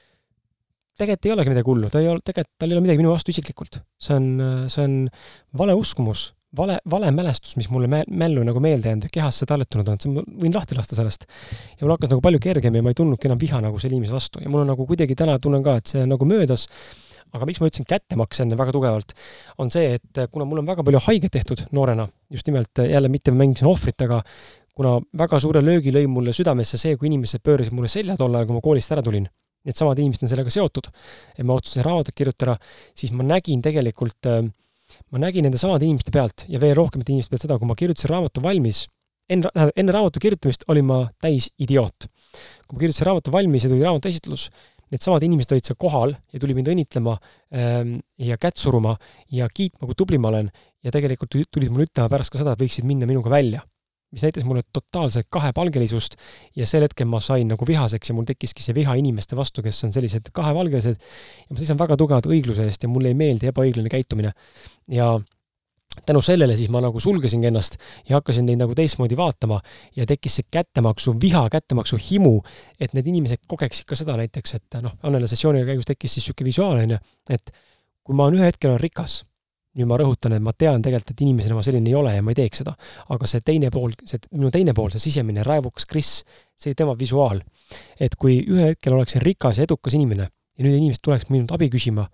tegelikult ei olegi midagi hullu, ta ei ole, tegelikult tal ei ole midagi minu vastu isiklikult. see on, see on vale uskumus, vale, vale mälestus, mis mulle mä-, mällu nagu meelde jäänud ja kehasse talletunud on, et ma võin lahti lasta sellest. ja mul hakkas nagu palju kergem ja ma ei tundnudki enam viha nagu selle inimese vastu. Ja mul on nagu kuidagi täna tunnen ka, et see on nagu möödas, aga miks ma ütlesin kättemaks enne väga tugevalt, on see, et kuna mul on väga palju haiget tehtud noorena, just nimelt jälle mitte ma mängisin ohvrit, aga kuna väga suure löögi lõi mulle südamesse see, kui inimesed pöörasid mulle selja tol ajal, kui ma koolist ära tulin, needsamad inimesed on sellega seotud, et ma otsustasin raamatut kirjutada, siis ma nägin tegelikult äh, ma nägin nende samade inimeste pealt ja veel rohkemate inimeste pealt seda, kui ma kirjutasin raamatu valmis, enne, enne raamatu kirjutamist olin ma täis idioot. kui ma kirjutasin raamatu valmis ja tuli raamatu esitlus, needsamad inimesed olid seal kohal ja tuli mind õnnitlema ähm, ja kätt suruma ja kiitma, kui tubli ma olen ja tegelikult tulid mulle ütlema pärast ka seda, et võiksid minna minuga välja mis näitas mulle totaalset kahepalgelisust ja sel hetkel ma sain nagu vihaseks ja mul tekkiski see viha inimeste vastu, kes on sellised kahepalgelised ja ma seisan väga tugevalt õigluse eest ja mulle ei meeldi ebaõiglane käitumine. ja tänu sellele siis ma nagu sulgesingi ennast ja hakkasin neid nagu teistmoodi vaatama ja tekkis see kättemaksu, viha kättemaksu himu, et need inimesed kogeksid ka seda näiteks, et noh, Annele sessiooni käigus tekkis siis niisugune visuaal, on ju, et kui ma ühe hetkel olen rikas nüüd ma rõhutan, et ma tean tegelikult, et inimesena ma selline ei ole ja ma ei teeks seda. aga see teine pool, see minu teine pool, see sisemine raevukas Kris, see tema visuaal. et kui ühel hetkel oleksin rikas ja edukas inimene ja nüüd inimesed tuleks minult abi küsima,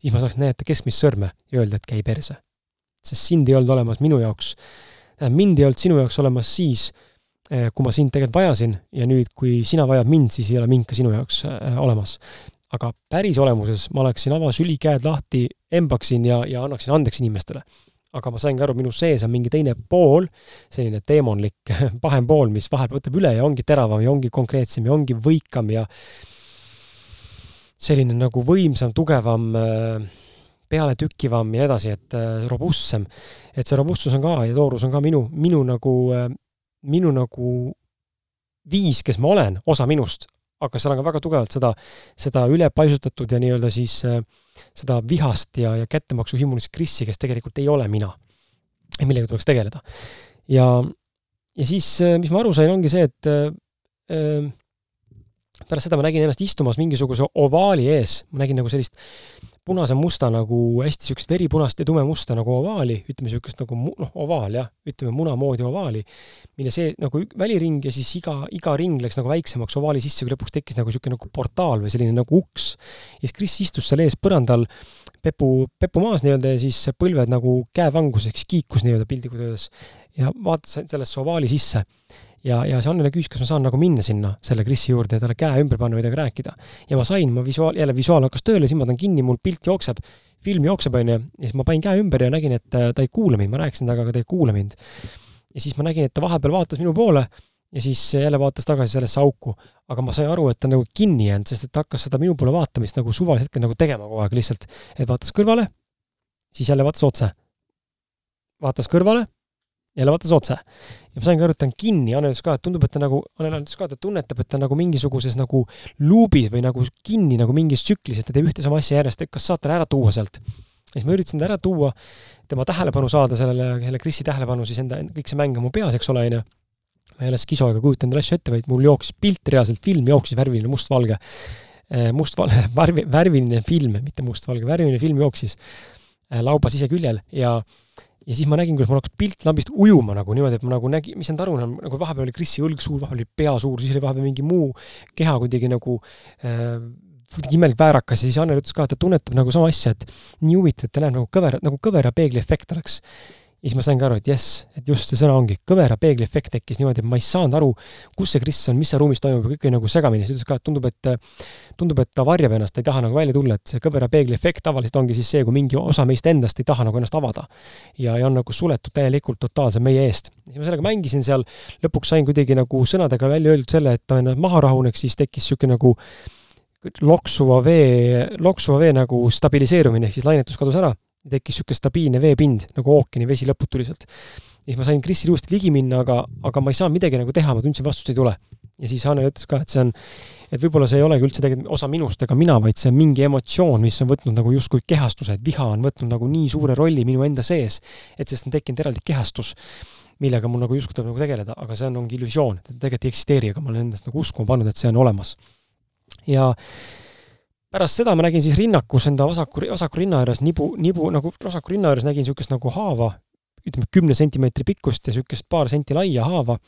siis ma saaks näidata keskmist sõrme ja öelda, et käi perse. sest sind ei olnud olemas minu jaoks, mind ei olnud sinu jaoks olemas siis, eh, kui ma sind tegelikult vajasin ja nüüd, kui sina vajad mind, siis ei ole mind ka sinu jaoks eh, olemas aga päris olemuses ma oleksin avasüli käed lahti, embaksin ja, ja annaksin andeks inimestele. aga ma saingi aru, minu sees on mingi teine pool, selline teemonlik (laughs) pahem pool, mis vahel võtab üle ja ongi teravam ja ongi konkreetsem ja ongi võikam ja selline nagu võimsam, tugevam, pealetükkivam ja nii edasi, et äh, robustsem. et see robustsus on ka ja toorus on ka minu, minu nagu, äh, minu nagu viis, kes ma olen, osa minust, aga seal on ka väga tugevalt seda, seda ülepaisutatud ja nii-öelda siis äh, seda vihast ja, ja kättemaksu himmulist krissi, kes tegelikult ei ole mina. millega tuleks tegeleda. ja, ja siis, äh, mis ma aru sain, ongi see, et äh, pärast seda ma nägin ennast istumas mingisuguse ovaali ees, ma nägin nagu sellist punase-musta nagu hästi niisugust veripunast ja tumemusta nagu ovaali, ütleme niisugust nagu noh, ovaal jah, ütleme muna moodi ovaali, mille see nagu väliring ja siis iga, iga ring läks nagu väiksemaks ovaali sisse, kui lõpuks tekkis nagu niisugune nagu portaal või selline nagu uks. ja siis Kris istus seal ees põrandal, pepu, pepu maas nii-öelda ja siis põlved nagu käevanguseks kiikus nii-öelda piltlikult öeldes ja vaatas sellesse ovaali sisse ja, ja see Annele küsis, kas ma saan nagu minna sinna selle Krisi juurde ja talle käe ümber panna temaga rääkida. ja ma sain, ma visuaal, jälle visuaal hakkas tööle, silmad on kinni, mul pilt jookseb, film jookseb, onju, ja siis ma panin käe ümber ja nägin, et äh, ta ei kuula mind, ma rääkisin temaga, aga ta ei kuula mind. ja siis ma nägin, et ta vahepeal vaatas minu poole ja siis jälle vaatas tagasi sellesse auku. aga ma sain aru, et ta on nagu kinni jäänud, sest et ta hakkas seda minu poole vaatamist nagu suvalisel hetkel nagu tegema kogu aeg lihtsalt. et vaatas kõrvale, siis jälle vaatas otse. vaatas kõrvale jälle vaatas otse. ja ma saingi aru, et ta on kinni, Annel ütles ka, et tundub, et ta nagu, Annel ütles ka, et ta tunnetab, et ta nagu mingisuguses nagu luubis või nagu kinni nagu mingis tsüklis, et ta teeb ühte sama asja järjest, et kas saad talle ära tuua sealt. ja siis ma üritasin ta ära tuua, tema tähelepanu saada sellele, selle Krisi tähelepanu siis enda, kõik see mäng on mu peas, eks ole, onju. ma ei ole skiso ega kujuta endale asju ette, vaid mul jooksis pilt reaalselt, film jooksis värviline mustvalge. Eh, mustvalge, (laughs) värvi, värviline film, mitte mustvalge, värviline film jooksis eh, lauba siseküljel ja ja siis ma nägin, kuidas mul hakkas pilt lambist ujuma nagu niimoodi, et ma nagu nägin, mis need aru on, nagu vahepeal oli Krisi õlg suur, vahepeal oli pea suur, siis oli vahepeal mingi muu keha kuidagi nagu äh, kuidagi imelik väärakas ja siis Annel ütles ka, et ta tunnetab nagu sama asja, et nii huvitav, et ta näeb nagu kõver, nagu kõvera peegli efekt oleks ja siis ma saingi aru, et jess, et just see sõna ongi, kõvera peegli efekt tekkis niimoodi, et ma ei saanud aru, kus see Kris on, mis seal ruumis toimub, kõik oli nagu segamini, siis ütles ka, et tundub, et tundub, et ta varjab ennast, ta ei taha nagu välja tulla, et see kõvera peegli efekt tavaliselt ongi siis see, kui mingi osa meist endast ei taha nagu ennast avada. ja, ja on nagu suletud täielikult totaalselt meie eest. siis ma sellega mängisin seal, lõpuks sain kuidagi nagu sõnadega välja öeldud selle, et ta ennast maha rahuneks, siis tekkis niisugune nagu loksuva vee, loksuva vee nagu stabiliseerumine, ehk siis lainetus kadus ära tekkis niisugune stabiilne veepind nagu ookeani vesi lõputuliselt. ja siis ma sain Krisile uuesti ligi minna, aga, aga ma ei saanud midagi nagu teha, ma tundsin, vastust ei tule. ja siis Annel ütles ka, et see on, et võib-olla see ei olegi üldse tegelikult osa minust ega mina, vaid see on mingi emotsioon, mis on võtnud nagu justkui kehastuse, et viha on võtnud nagu nii suure rolli minu enda sees, et sellest on tekkinud eraldi kehastus, millega mul nagu justkui tuleb nagu tegeleda, aga see on, ongi illusioon, et tegelikult ei eksisteeri, aga ma olen endast nagu uskuma pannud, et see on olemas. ja pärast seda ma nägin siis rinnakus enda vasaku, vasaku rinna ääres nibu, nibu nagu vasaku rinna ääres nägin niisugust nagu haava, ütleme kümne sentimeetri pikkust ja niisugust paar senti laia haava,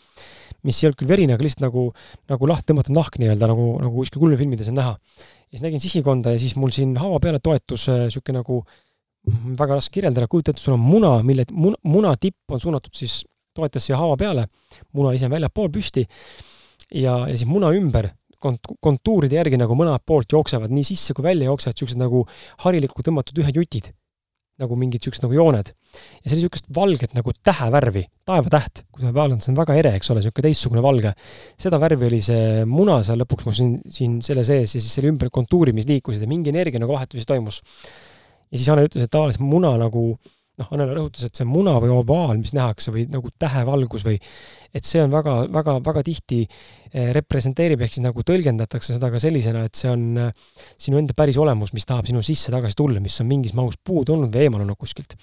mis ei olnud küll verine, aga lihtsalt nagu, nagu lahti tõmmatud nahk nii-öelda nagu, nagu kuskil kulmefilmides on näha. ja siis nägin sisikonda ja siis mul siin haava peale toetus niisugune nagu mm, väga raske kirjeldada, kujuta ette, sul on muna, mille muna, muna tipp on suunatud siis, toetas siia haava peale, muna ise on väljapool püsti ja, ja siis muna ümber kont-, kontuuride järgi nagu mõlemalt poolt jooksevad, nii sisse kui välja jooksevad niisugused nagu harilikku tõmmatud ühed jutid. nagu mingid niisugused nagu jooned. ja see oli niisugust valget nagu tähevärvi, taevatäht, kui sa vaatad, see on väga ere, eks ole, niisugune teistsugune valge. seda värvi oli see muna seal lõpuks mul siin, siin selle sees ja siis selle ümber kontuurid, mis liikusid ja mingi energia nagu vahetus toimus. ja siis Anne ütles, et tavaliselt muna nagu noh, Annela rõhutas, et see muna või ovaal, mis nähakse või nagu tähevalgus või et see on väga, väga, väga tihti eh, representeerib, ehk siis nagu tõlgendatakse seda ka sellisena, et see on eh, sinu enda päris olemus, mis tahab sinu sisse tagasi tulla, mis on mingis mahus puudu olnud või eemal olnud kuskilt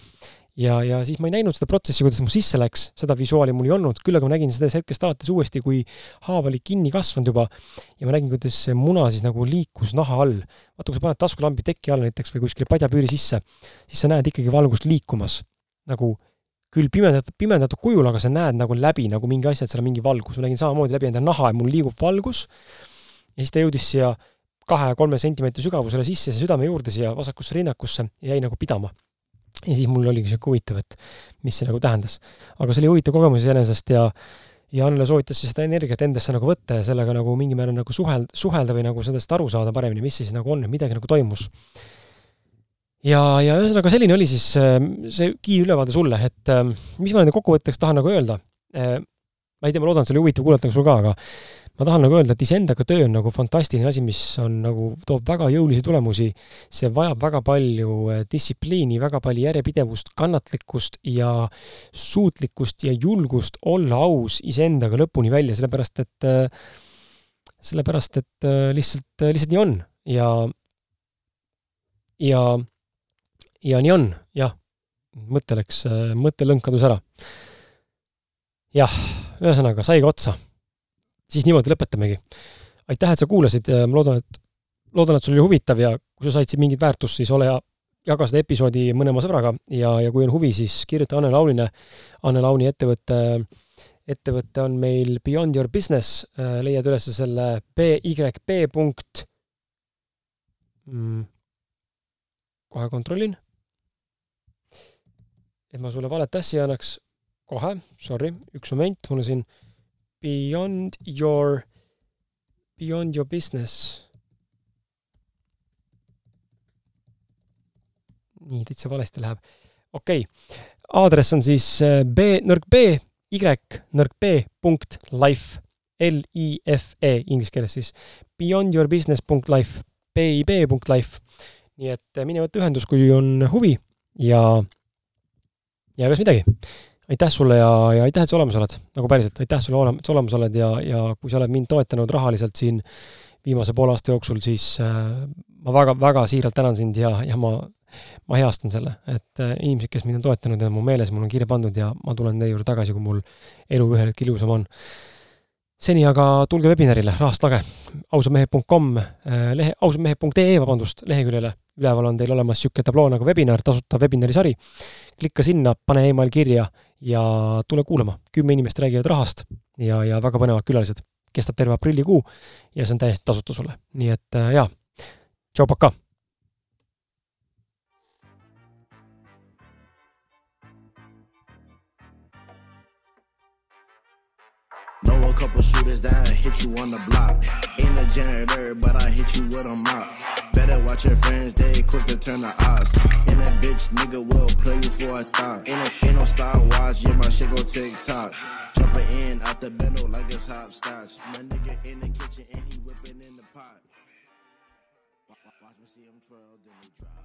ja, ja siis ma ei näinud seda protsessi, kuidas mu sisse läks, seda visuaali mul ei olnud, küll aga ma nägin sellest hetkest alates uuesti, kui haav oli kinni kasvanud juba. Ja ma nägin, kuidas see muna siis nagu liikus naha all. vaata, kui sa paned taskulambi teki alla näiteks või kuskile padjapüüri sisse, siis sa näed ikkagi valgust liikumas. Nagu küll pimendatud, pimendatud kujul, aga sa näed nagu läbi nagu mingi asja, et seal on mingi valgus. ma nägin samamoodi läbi enda naha, et mul liigub valgus. Ja siis ta jõudis siia kahe-kolme sentimeetri sügavusele sisse, südame juurde siia vasakusse rinnakusse ja jäi nagu pidama ja siis mul oligi sihuke huvitav, et mis see nagu tähendas. aga see oli huvitav kogemus iseenesest ja ja Annele soovitas siis seda energiat endasse nagu võtta ja sellega nagu mingil määral nagu suhel-, suhelda või nagu sellest aru saada paremini, mis siis nagu on, et midagi nagu toimus. ja, ja ühesõnaga selline oli siis äh, see kiirülevaade sulle, et äh, mis ma nüüd kokkuvõtteks tahan nagu öelda. Äh, ma ei tea, ma loodan, et see oli huvitav kuulata ka sul ka, aga ma tahan nagu öelda, et iseendaga töö on nagu fantastiline asi, mis on nagu, toob väga jõulisi tulemusi. see vajab väga palju eh, distsipliini, väga palju järjepidevust, kannatlikkust ja suutlikkust ja julgust olla aus iseendaga lõpuni välja, sellepärast et, eh, sellepärast et eh, lihtsalt, lihtsalt nii on ja, ja, ja nii on, jah. mõte läks, mõttelõng kadus ära. jah, ühesõnaga, saigi otsa siis niimoodi lõpetamegi. aitäh, et sa kuulasid, ma loodan, et, loodan, et sul oli huvitav ja kui sa said siin mingit väärtust, siis ole hea, jaga seda episoodi mõne oma sõbraga ja, ja kui on huvi, siis kirjuta Anne Launile. Anne Launi ettevõtte, ettevõte on meil Beyond Your Business, leiad üles selle BYB punkt mm,. kohe kontrollin. et ma sulle valet asja annaks. kohe, sorry, üks moment, mul on siin Beyond Your, Beyond Your Business nii, täitsa valesti läheb. okei okay., aadress on siis äh, b, nõrk b, y, nõrk b punkt life, L-I-F-E inglise keeles siis, beyondyourbusiness.life, B-I-B punkt life. nii et äh, mine võta ühendus, kui on huvi ja, ja kas midagi. Aitäh sulle ja, ja aitäh, et sa olemas oled, nagu päriselt, aitäh sulle et sa olemas oled ja, ja kui sa oled mind toetanud rahaliselt siin viimase poole aasta jooksul, siis äh, ma väga, väga siiralt tänan sind ja, ja ma ma heastan selle, et äh, inimesed, kes mind on toetanud ja mu meeles, mul on kirja pandud ja ma tulen teie juurde tagasi, kui mul elu ühel hetkel ilusam on. Seni aga tulge webinarile, rahast lage, ausamehed.com, äh, lehe, ausamehed.ee, vabandust, leheküljele, üleval on teil olemas niisugune tabloo nagu webinar, tasuta webinari sari. klikka sinna, pane email kirja ja tule kuulama, kümme inimest räägivad rahast ja, ja väga põnevad külalised. kestab terve aprillikuu ja see on täiesti tasuta sulle, nii et äh, jaa, tšau, pakaa! Couple shooters that hit you on the block. Ain't a janitor, but I hit you with a mop. Better watch your friends, they quick to turn the odds. And that bitch nigga will play you for a thought. Ain't no, ain't no Star Wars, yeah, my shit go TikTok. Jumping in out the bendo like it's hopscotch. My nigga in the kitchen and he whipping in the pot. Watch me see him twirl, then he drop.